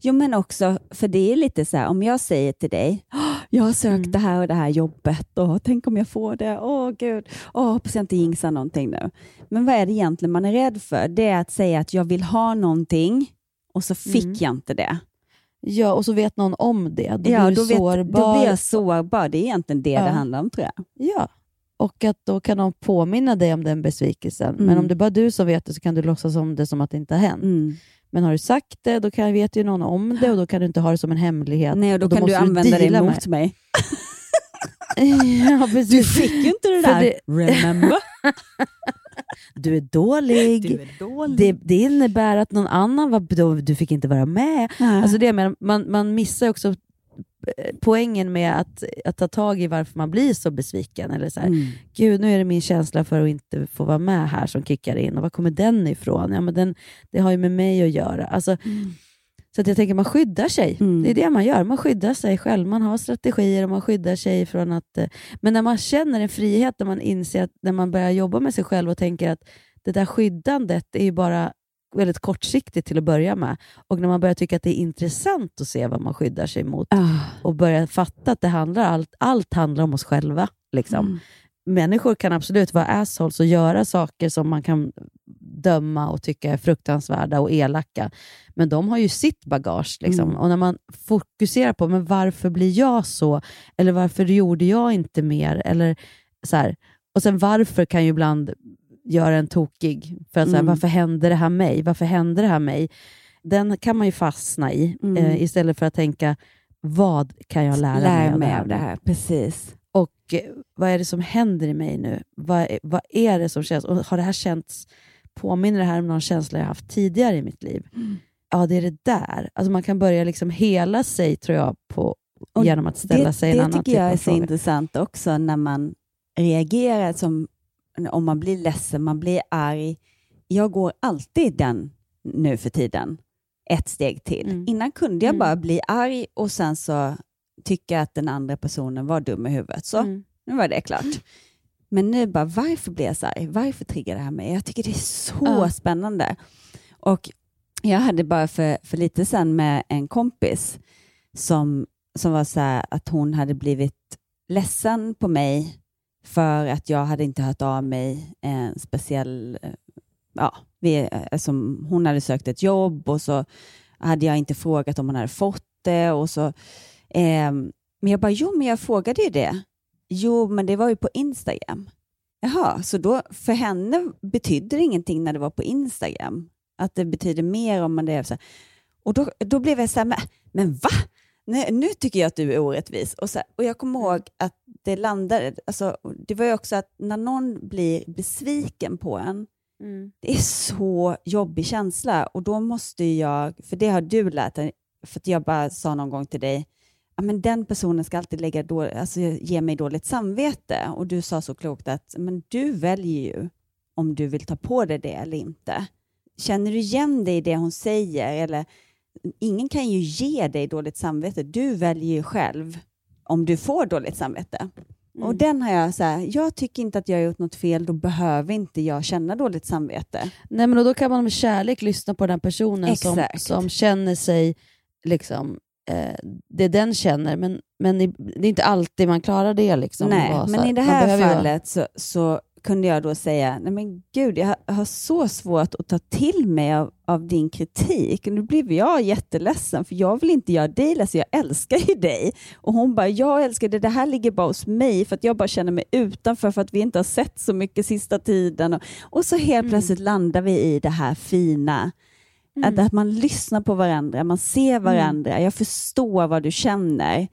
Jo, men också, för det är lite så här, om jag säger till dig, "Åh, jag har sökt Mm. det här och det här jobbet och tänk om jag får det. Åh gud, Åh, hoppas jag inte jinxar någonting nu. Men vad är det egentligen man är rädd för? Det är att säga att jag vill ha någonting och så fick Mm. jag inte det. Ja, och så vet någon om det. Då ja, blir då, vet, då blir jag sårbar. Det är egentligen det Ja. det handlar om tror jag. Ja, och att då kan de påminna dig om den besvikelsen. Men Mm. om det är bara du som vet det så kan du låtsas om det som att det inte har hänt. Mm. Men har du sagt det, då kan, vet ju någon om det och då kan du inte ha det som en hemlighet. Nej, och då kan måste du använda det emot mig. ja, precis. Du fick ju inte det där. Remember? Du är dålig. Du är dålig. Det, det innebär att någon annan var, du fick inte vara med. Nej. Alltså det med, man, man missar också eh, poängen med att, att ta tag i varför man blir så besviken. Eller så här, Mm. Gud, nu är det min känsla för att inte få vara med här som kickar in. Och var kommer den ifrån? Ja, men den, det har ju med mig att göra. Alltså, Så att jag tänker man skyddar sig. Mm. Det är det man gör. Man skyddar sig själv. Man har strategier och man skyddar sig från att... eh, Men när man känner en frihet, när man inser att när man börjar jobba med sig själv och tänker att det där skyddandet är ju bara väldigt kortsiktigt till att börja med. Och när man börjar tycka att det är intressant att se vad man skyddar sig mot Ah. och börjar fatta att det handlar, allt, allt handlar om oss själva. Liksom. Mm. Människor kan absolut vara assholes och göra saker som man kan döma och tycka är fruktansvärda och elaka. Men de har ju sitt bagage. Liksom. Mm. Och när man fokuserar på men varför blir jag så? Eller varför gjorde jag inte mer? Eller så här. Och sen varför kan ju ibland göra en tokig. För att så här, Mm. Varför hände det här mig? Varför hände det här mig? Den kan man ju fastna i Mm. eh, istället för att tänka vad kan jag lära, Lär mig, mig av det här. Precis. Och eh, vad är det som händer i mig nu? Vad, är- vad är det som känns? Och har det här känts, påminner det här om någon känsla jag haft tidigare i mitt liv? Mm. Ja, det är det där. Alltså man kan börja liksom hela sig, tror jag, på, Och genom att ställa det, sig en det annan tycker typ jag är av så fråga. intressant också när man reagerar som om man blir ledsen, man blir arg. Jag går alltid den nu för tiden, ett steg till. Mm. Innan kunde jag Mm. bara bli arg och sen så tycka att den andra personen var dum i huvudet. Så Mm. nu var det klart. Men nu bara, varför blir jag så arg? Varför triggar det här mig? Jag tycker det är så Ja. spännande. Och jag hade bara för, för lite sedan med en kompis som, som var så här att hon hade blivit ledsen på mig för att jag hade inte hört av mig en speciell... eh, Ja, vi, eh, som hon hade sökt ett jobb och så hade jag inte frågat om hon hade fått det. Och så, ehm, men jag bara, jo, men jag frågade ju det. Jo, men det var ju på Instagram. Jaha, så då för henne betydde det ingenting när det var på Instagram? Att det betyder mer om man det är så här. Och då, då blev jag så här, men, men va? Nej, nu tycker jag att du är orättvis. Och, så här, och jag kommer ihåg att det landade, alltså, det var ju också att när någon blir besviken på en, Mm. det är så jobbig känsla och då måste jag, för det har du lärt dig, för att jag bara sa någon gång till dig men den personen ska alltid lägga då, alltså, ge mig dåligt samvete. Och du sa så klokt att men du väljer ju om du vill ta på dig det eller inte. Känner du igen dig i det hon säger? Eller, ingen kan ju ge dig dåligt samvete. Du väljer ju själv om du får dåligt samvete. Mm. Och den har jag så här, jag tycker inte att jag har gjort något fel, då behöver inte jag känna dåligt samvete. Nej, men då kan man med kärlek lyssna på den personen som, som känner sig, liksom, eh, det den känner, men, men det är inte alltid man klarar det. Liksom, Nej, Vara så men i det här fallet så, så kunde jag då säga, nej men gud, jag har- har så svårt att ta till mig av, av din kritik. Nu blev jag jätteledsen, för jag vill inte göra dig ledsen, jag älskar ju dig. Och hon bara, jag älskar det, det här ligger bara hos mig, för att jag bara känner mig utanför, för att vi inte har sett så mycket sista tiden. Och, och så helt plötsligt landar vi i det här fina, att, att man lyssnar på varandra, man ser varandra, jag förstår vad du känner.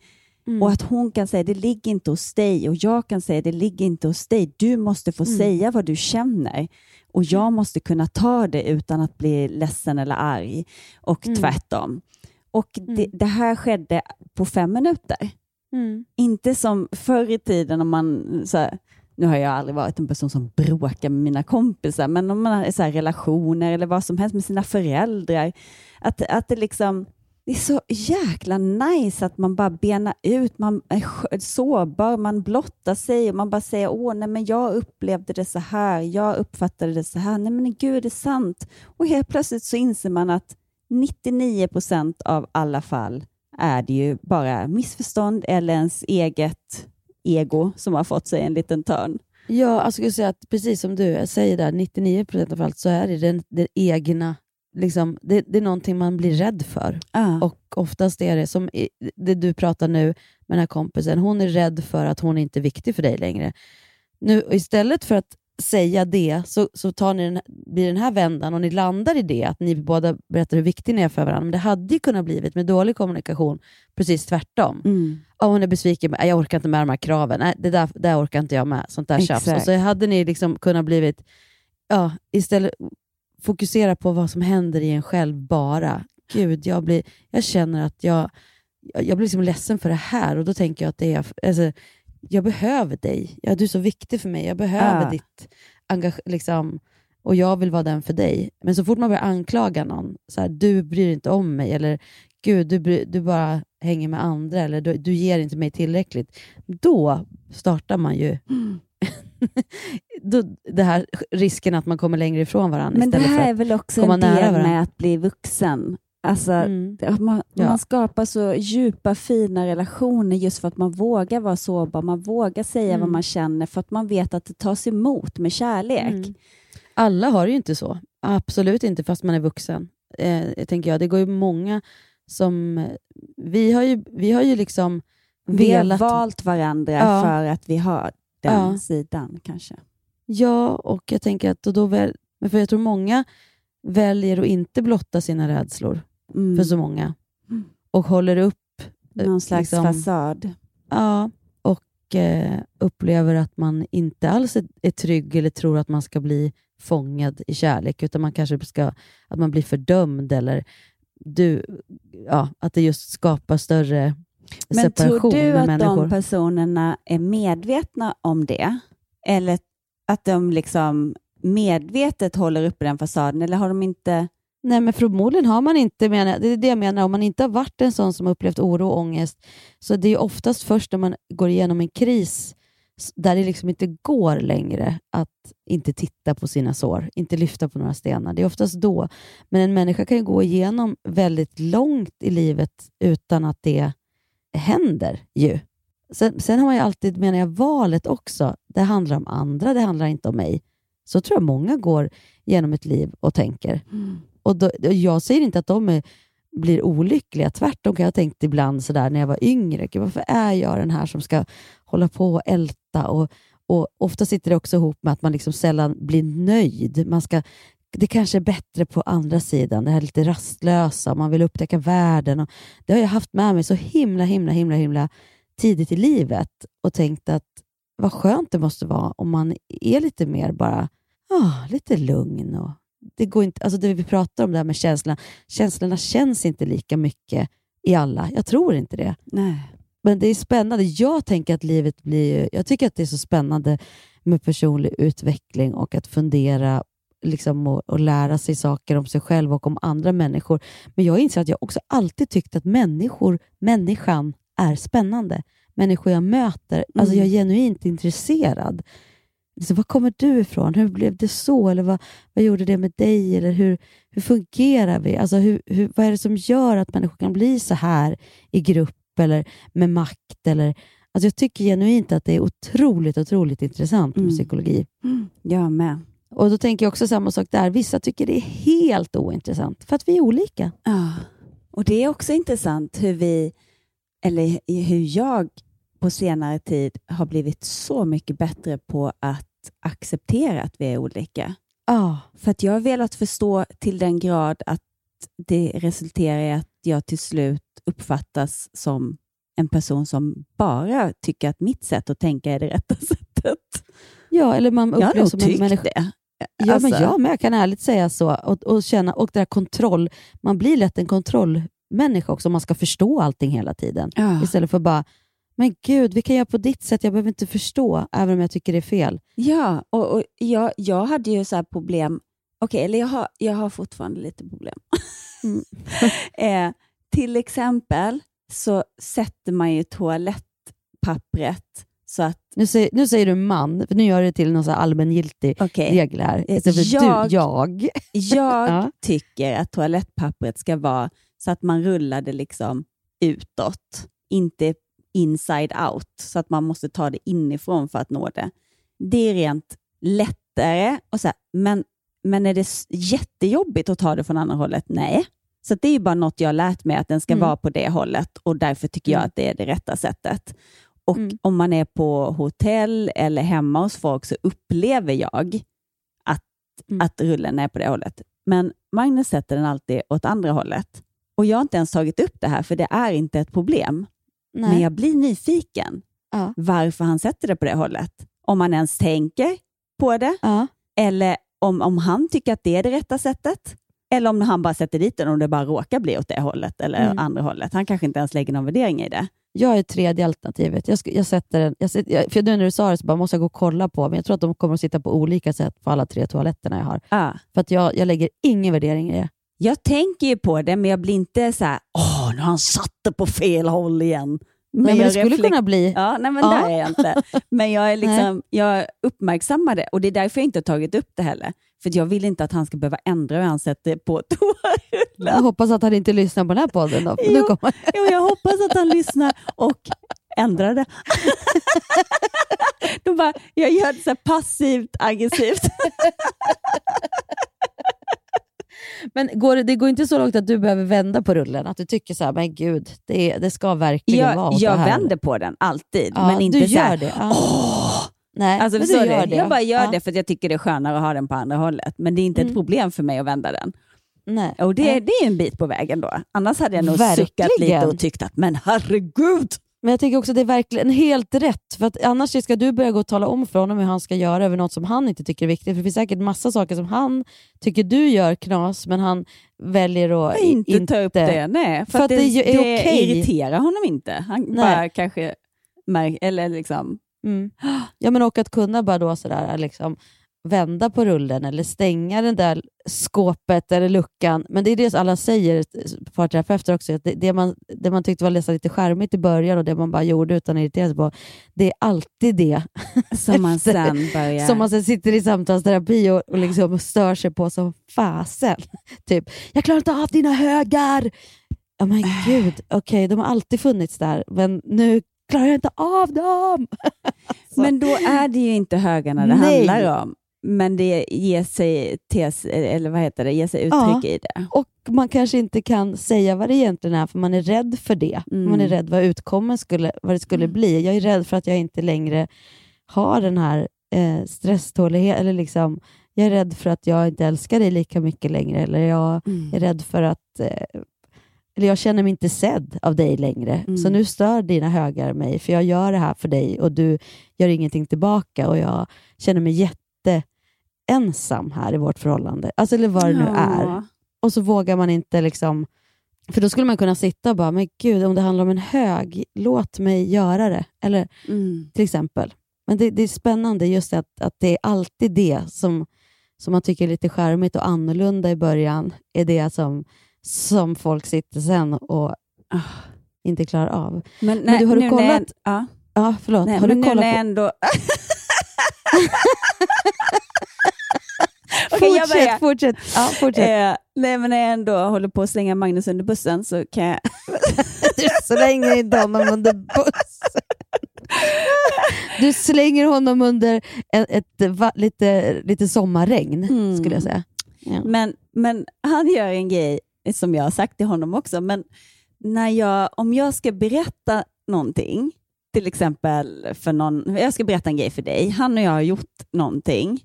Och att hon kan säga det ligger inte hos dig och jag kan säga det ligger inte hos dig. Du måste få Mm. säga vad du känner och jag måste kunna ta det utan att bli ledsen eller arg och Mm. tvärtom. Och det, det här skedde på fem minuter. Mm. Inte som förr i tiden om man, så här, nu har jag aldrig varit en person som bråkar med mina kompisar, men om man har så här, relationer eller vad som helst med sina föräldrar, att, att det liksom det är så jäkla nice att man bara benar ut, man är sårbar, man blottar sig och man bara säger åh, nej men jag upplevde det så här, jag uppfattade det så här, nej men gud, det är sant. Och helt plötsligt så inser man att 99 procent av alla fall är det ju bara missförstånd eller ens eget ego som har fått sig en liten törn. Ja, jag skulle säga att precis som du säger där, 99% av fallet så är det den, den egna, liksom, det, det är någonting man blir rädd för. Och oftast är det som i, det du pratar nu med den här kompisen, hon är rädd för att hon inte är viktig för dig längre. Nu, istället för att säga det så, så tar ni den, blir den här vändan och ni landar i det, att ni båda berättar hur viktig ni är för varandra. Men det hade ju kunnat blivit med dålig kommunikation precis tvärtom. Mm. Ja, hon är besviken, "Nej, jag orkar inte med de här kraven. Nej, det där, där orkar inte jag med. Sånt där tjafs. Och så hade ni liksom kunnat blivit, ja, istället fokusera på vad som händer i en själv bara. Gud, jag, blir, jag känner att jag, jag blir liksom ledsen för det här och då tänker jag att det är, alltså, jag behöver dig. Ja, du är så viktig för mig. Jag behöver Ja. ditt engagemang. Liksom, och jag vill vara den för dig. Men så fort man börjar anklaga någon, så här, du bryr dig inte om mig, eller gud, du, bry, du bara hänger med andra, eller du, du ger inte mig tillräckligt. Då startar man ju då, det här risken att man kommer längre ifrån varandra Men det istället för här är väl också en del varandra. med att bli vuxen. Alltså, att man, Ja. man skapar så djupa, fina relationer just för att man vågar vara sårbar, man vågar säga Mm. vad man känner för att man vet att det tas emot med kärlek. Mm. Alla har det ju inte så. Absolut inte, fast man är vuxen. Eh, tänker jag. Det går ju många som... Vi har ju, vi har ju liksom Vi har velat... valt varandra Ja. för att vi har den Ja. sidan kanske. Ja, och jag tänker att då, då väl, för jag tror många väljer att inte blotta sina rädslor, Mm. för så många, och håller upp eh, Någon slags liksom- fasad. Ja, och eh, upplever att man inte alls är, är trygg eller tror att man ska bli fångad i kärlek, utan man kanske ska, att man blir fördömd eller du, ja, att det just skapar större Men separation tror du att människor. de personerna är medvetna om det? Eller att de liksom medvetet håller uppe den fasaden? Eller har de inte... Nej, men förmodligen har man inte, menar, det är det jag menar, om man inte har varit en sån som upplevt oro och ångest, så det är oftast först när man går igenom en kris där det liksom inte går längre att inte titta på sina sår, inte lyfta på några stenar. Det är oftast då. Men en människa kan ju gå igenom väldigt långt i livet utan att det händer ju. Sen, sen har man ju alltid, menar jag, valet också. Det handlar om andra, det handlar inte om mig. Så tror jag många går genom ett liv och tänker. Och då, jag säger inte att de är, blir olyckliga. Tvärtom kan jag ha tänkt ibland sådär när jag var yngre. Varför är jag den här som ska hålla på och älta? Och, och ofta sitter det också ihop med att man liksom sällan blir nöjd. Man ska, det kanske är bättre på andra sidan, det här lite rastlösa, man vill upptäcka världen. Och det har jag haft med mig så himla, himla, himla, himla tidigt i livet och tänkt att vad skönt det måste vara om man är lite mer bara oh, lite lugn. Och det, går inte, alltså det vi pratar om det här med känslorna, känslorna känns inte lika mycket i alla. Jag tror inte det. Nej. Men det är spännande. Jag tänker att livet blir... Jag tycker att det är så spännande med personlig utveckling och att fundera liksom, och, och lära sig saker om sig själv och om andra människor. Men jag inser att jag också alltid tyckt att människor, människan är spännande. Människor jag möter. Alltså jag är genuint intresserad. Liksom, var kommer du ifrån? Hur blev det så? Eller vad, vad gjorde det med dig? Eller hur, hur fungerar vi? Alltså hur, hur, vad är det som gör att människor kan bli så här i grupp eller med makt? Eller, alltså jag tycker genuint att det är otroligt, otroligt intressant med psykologi. Jag med. Och då tänker jag också samma sak där. Vissa tycker det är helt ointressant för att vi är olika. Ja, och det är också intressant hur vi, eller hur jag på senare tid har blivit så mycket bättre på att acceptera att vi är olika. Ja. För att jag har velat förstå till den grad att det resulterar i att jag till slut uppfattas som en person som bara tycker att mitt sätt att tänka är det rätta sättet. Ja, eller man Jag har upplevs nog som en tyckt människa. det. Ja, Alltså- men jag med. Jag kan ärligt säga så. Och, och känna, och det där kontroll. Man blir lätt en kontrollmänniska också om man ska förstå allting hela tiden. Ja. Istället för bara, men gud, vi kan göra på ditt sätt. Jag behöver inte förstå, även om jag tycker det är fel. Ja, och, och jag, jag hade ju så här problem, okej, eller jag har, jag har fortfarande lite problem. Mm. eh, till exempel så sätter man ju toalettpappret så att Nu säger, nu säger du man, för nu gör du det till någon så allmängiltig Okej. regel här. Eh, Istället jag- du, jag. Jag Ja. tycker att toalettpappret ska vara så att man rullar det liksom utåt, inte inside out, så att man måste ta det inifrån för att nå det. Det är rent lättare, och så här, men, men är det jättejobbigt att ta det från andra hållet? Nej. Så det är ju bara något jag har lärt mig, att den ska Mm. vara på det hållet och därför tycker jag Mm. att det är det rätta sättet. Och Mm. om man är på hotell eller hemma hos folk så upplever jag att, Mm. att rullen är på det hållet. Men Magnus sätter den alltid åt andra hållet. Och Jag har inte ens tagit upp det här, för det är inte ett problem. Nej. Men jag blir nyfiken Ja. varför han sätter det på det hållet. Om han ens tänker på det, Ja. eller om, om han tycker att det är det rätta sättet. Eller om han bara sätter dit den och det bara råkar bli åt det hållet eller Mm. andra hållet. Han kanske inte ens lägger någon värdering i det. Jag är tredje alternativet. Jag, jag sätter en, jag, för nu när du sa det så bara, måste jag gå och kolla på, men jag tror att de kommer att sitta på olika sätt på alla tre toaletterna jag har. Ja. För att jag, jag lägger ingen värdering i det. Jag tänker ju på det, men jag blir inte så här, åh, nu har han satt det på fel håll igen. Men, men jag skulle kunna bli... Ja, nej, men Ja. där är jag inte. Men jag, är liksom, jag uppmärksammar det och det är därför jag inte har tagit upp det heller. För jag vill inte att han ska behöva ändra hur han sätter på toarullen. Jag hoppas att han inte lyssnar på den här podden. Då. Jo. Nu kommer... Jo, jag hoppas att han lyssnar och ändrar det. Då bara, jag gör det så passivt aggressivt. Men går det, går inte så långt att du behöver vända på rullen? Att du tycker så här, men gud, det, det ska verkligen vara Jag, åt jag här. vänder på den alltid, Ja, men inte du så här, gör det. Ja. Nej, Alltså, du gör det. Jag bara gör Ja. det för att jag tycker det är skönare att ha den på andra hållet. Men det är inte ett Mm. problem för mig att vända den. Nej. Och det, det är en bit på vägen då. Annars hade jag nog suckat lite Verkligen. och tyckt att men herregud. Men jag tycker också att det är verkligen helt rätt. För att annars ska du börja gå och tala om för honom hur han ska göra över något som han inte tycker är viktigt. För det finns säkert massa saker som han tycker du gör knas, men han väljer att Jag inte, ta upp det. Nej, för, För att att det, det är det okej. irriterar honom inte. Han Nej. bara kanske märker, eller liksom, Mm. Ja, men och att kunna bara då sådär, liksom, vända på rullen eller stänga det där skåpet eller luckan. Men det är det alla säger, parterapeuter också, att det, det, man, det man tyckte var nästan lite charmigt i början och det man bara gjorde utan att irritera sig på, det är alltid det som man Efter- sen börjar... som man sen sitter i samtalsterapi och, och liksom stör sig på som fasen. Typ, jag klarar inte av dina högar! Ja men gud, okej, de har alltid funnits där, men nu klarar jag inte av dem! Men då är det ju inte högarna det Nej. handlar om. Men det ger sig, tes, eller vad heter det, ger sig uttryck Ja. i det. Och man kanske inte kan säga vad det egentligen är, för man är rädd för det. Mm. Man är rädd vad utkommen skulle, vad det skulle bli. Jag är rädd för att jag inte längre har den här eh, stresståligheten, eller liksom, jag är rädd för att jag inte älskar dig lika mycket längre, eller jag Mm. är rädd för att eh, eller jag känner mig inte sedd av dig längre. Mm. Så nu stör dina högar mig, för jag gör det här för dig och du gör ingenting tillbaka och jag känner mig jätteensam här i vårt förhållande. Alltså, eller vad det nu är. Och så vågar man inte liksom För då skulle man kunna sitta och bara, men gud, om det handlar om en hög, låt mig göra det. Eller Mm. till exempel. Men det, det är spännande just att, att det är alltid det som, som man tycker är lite charmigt och annorlunda i början, är det som, som folk sitter sen och inte klarar av. Men, Men nej, du, har du kollat? jag- ja. Ja, förlåt. Nej, har men du kollat på... ändå... Börjar. fortsätt, fortsätt. Ja, fortsätt. Eh, nej, men när jag ändå håller på att slänga Magnus under bussen så kan jag... Du slänger inte honom under bussen. Du slänger honom under ett, ett, va, lite, lite sommarregn, Mm. skulle jag säga. Ja. Men, men han gör en grej som jag har sagt till honom också. Men när jag, om jag ska berätta någonting, till exempel för någon, jag ska berätta en grej för dig. Han och jag har gjort någonting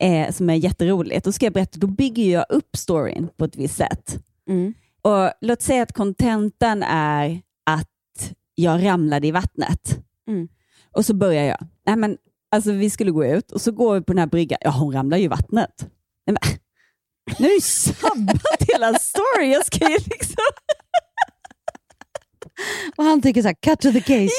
eh, som är jätteroligt. Då ska jag berätta, då bygger jag upp storyn på ett visst sätt. Mm. Och Låt säga att kontentan är att jag ramlade i vattnet. Mm. Och så börjar jag. Nej, men, alltså, vi skulle gå ut och så går vi på den här bryggan. Ja, hon ramlar ju i vattnet. Nej, men, nu har du sabbat hela storyn. Jag ska ju liksom... Och han tycker så här, cut to the case.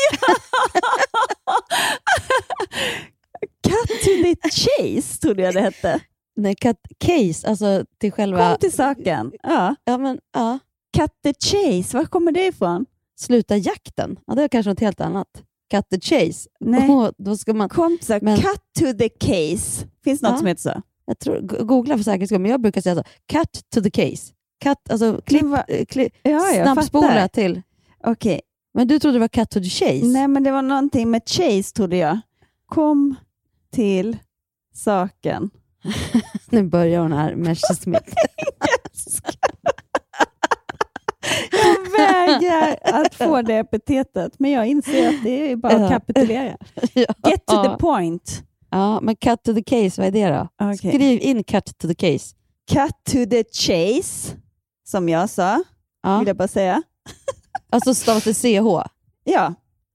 Cut to the chase, trodde jag det hette. Nej, cut case, alltså till själva... Kom till saken. Ja. Ja, men, ja. Cut the chase, var kommer det ifrån? Sluta jakten. Ja, det är kanske något helt annat. Cut the chase. Nej. Och då ska man... Kom till saken. Men- Cut to the case. Finns något Ja. som heter så? Jag tror, go- googla för säkerhets skull, men jag brukar säga så. Cut to the case. Cut, alltså klipp, eh, klipp Ja, snabbspola till. Okej. Men du trodde det var cut to the chase? Nej, men det var någonting med chase, trodde jag. Kom till saken. Nu börjar hon här, Mercy Smith. Jag vägrar att få det epitetet, men jag inser att det är bara att kapitulera. Get to the point. Ja, men cut to the case, vad är det då? Okej. Skriv in cut to the case. Cut to the chase, som jag sa, Ja. vill jag bara säga. Alltså stavas det CH? Ja,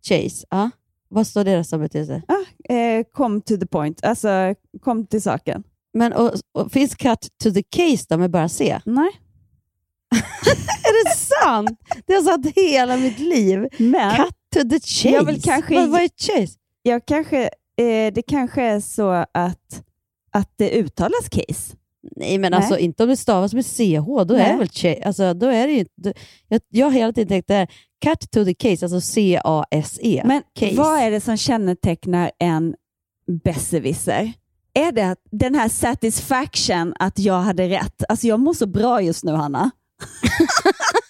Chase. Ja. Vad står det som betydelse? eh, kom to the point. Alltså, kom till saken. Men och, och, finns cut to the case då med bara C? Nej. är det sant? Det har satt hela mitt liv. Men Cut to the chase. Jag vill kanske- vad, vad är chase? jag kanske, eh, det kanske är så att, att det uttalas case. Nej, men Nej. alltså inte om det stavas med CH, då är Nej. det väl chase. Alltså, då är det ju inte... Jag, jag har hela tiden tänkt det här, cut to the case, alltså C-A-S-E. Men case. vad är det som kännetecknar en besserwisser? Är det den här satisfaction att jag hade rätt? Alltså jag mår så bra just nu, Hanna.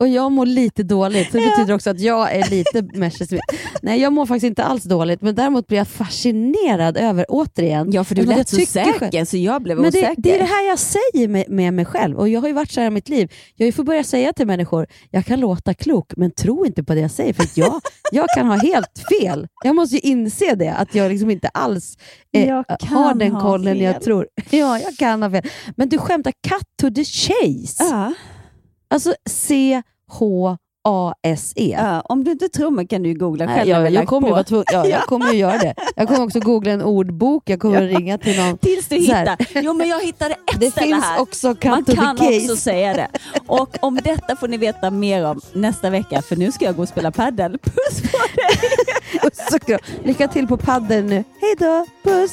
Och jag mår lite dåligt, så det betyder också att jag är lite Smith. Nej, jag mår faktiskt inte alls dåligt, men däremot blir jag fascinerad över, återigen... Ja, för du jag lät så säker, själv- så jag blev Men det, osäker. det är det här jag säger med, med mig själv, och jag har ju varit så här i mitt liv. Jag får börja säga till människor, jag kan låta klok, men tro inte på det jag säger, för att jag, jag kan ha helt fel. Jag måste ju inse det, att jag liksom inte alls eh, har den ha kollen fel. jag tror. Ja, jag kan ha fel. Men du skämtar, cut to the chase. Ja. Alltså C-H-A-S-E. Ja, om du inte tror mig kan du googla E. Nej, själv. jag, jag, kommer ju tvungen, ja, jag kommer ju göra det. Jag kommer också googla en ordbok, jag kommer att ringa till någon. Tills du hittar. Jo, men jag hittade ett Det ställe finns här. också Man kan också säga det. Och om detta får ni veta mer om nästa vecka, för nu ska jag gå och spela padel. Puss på dig! Lycka till på padel nu. Hej då, puss!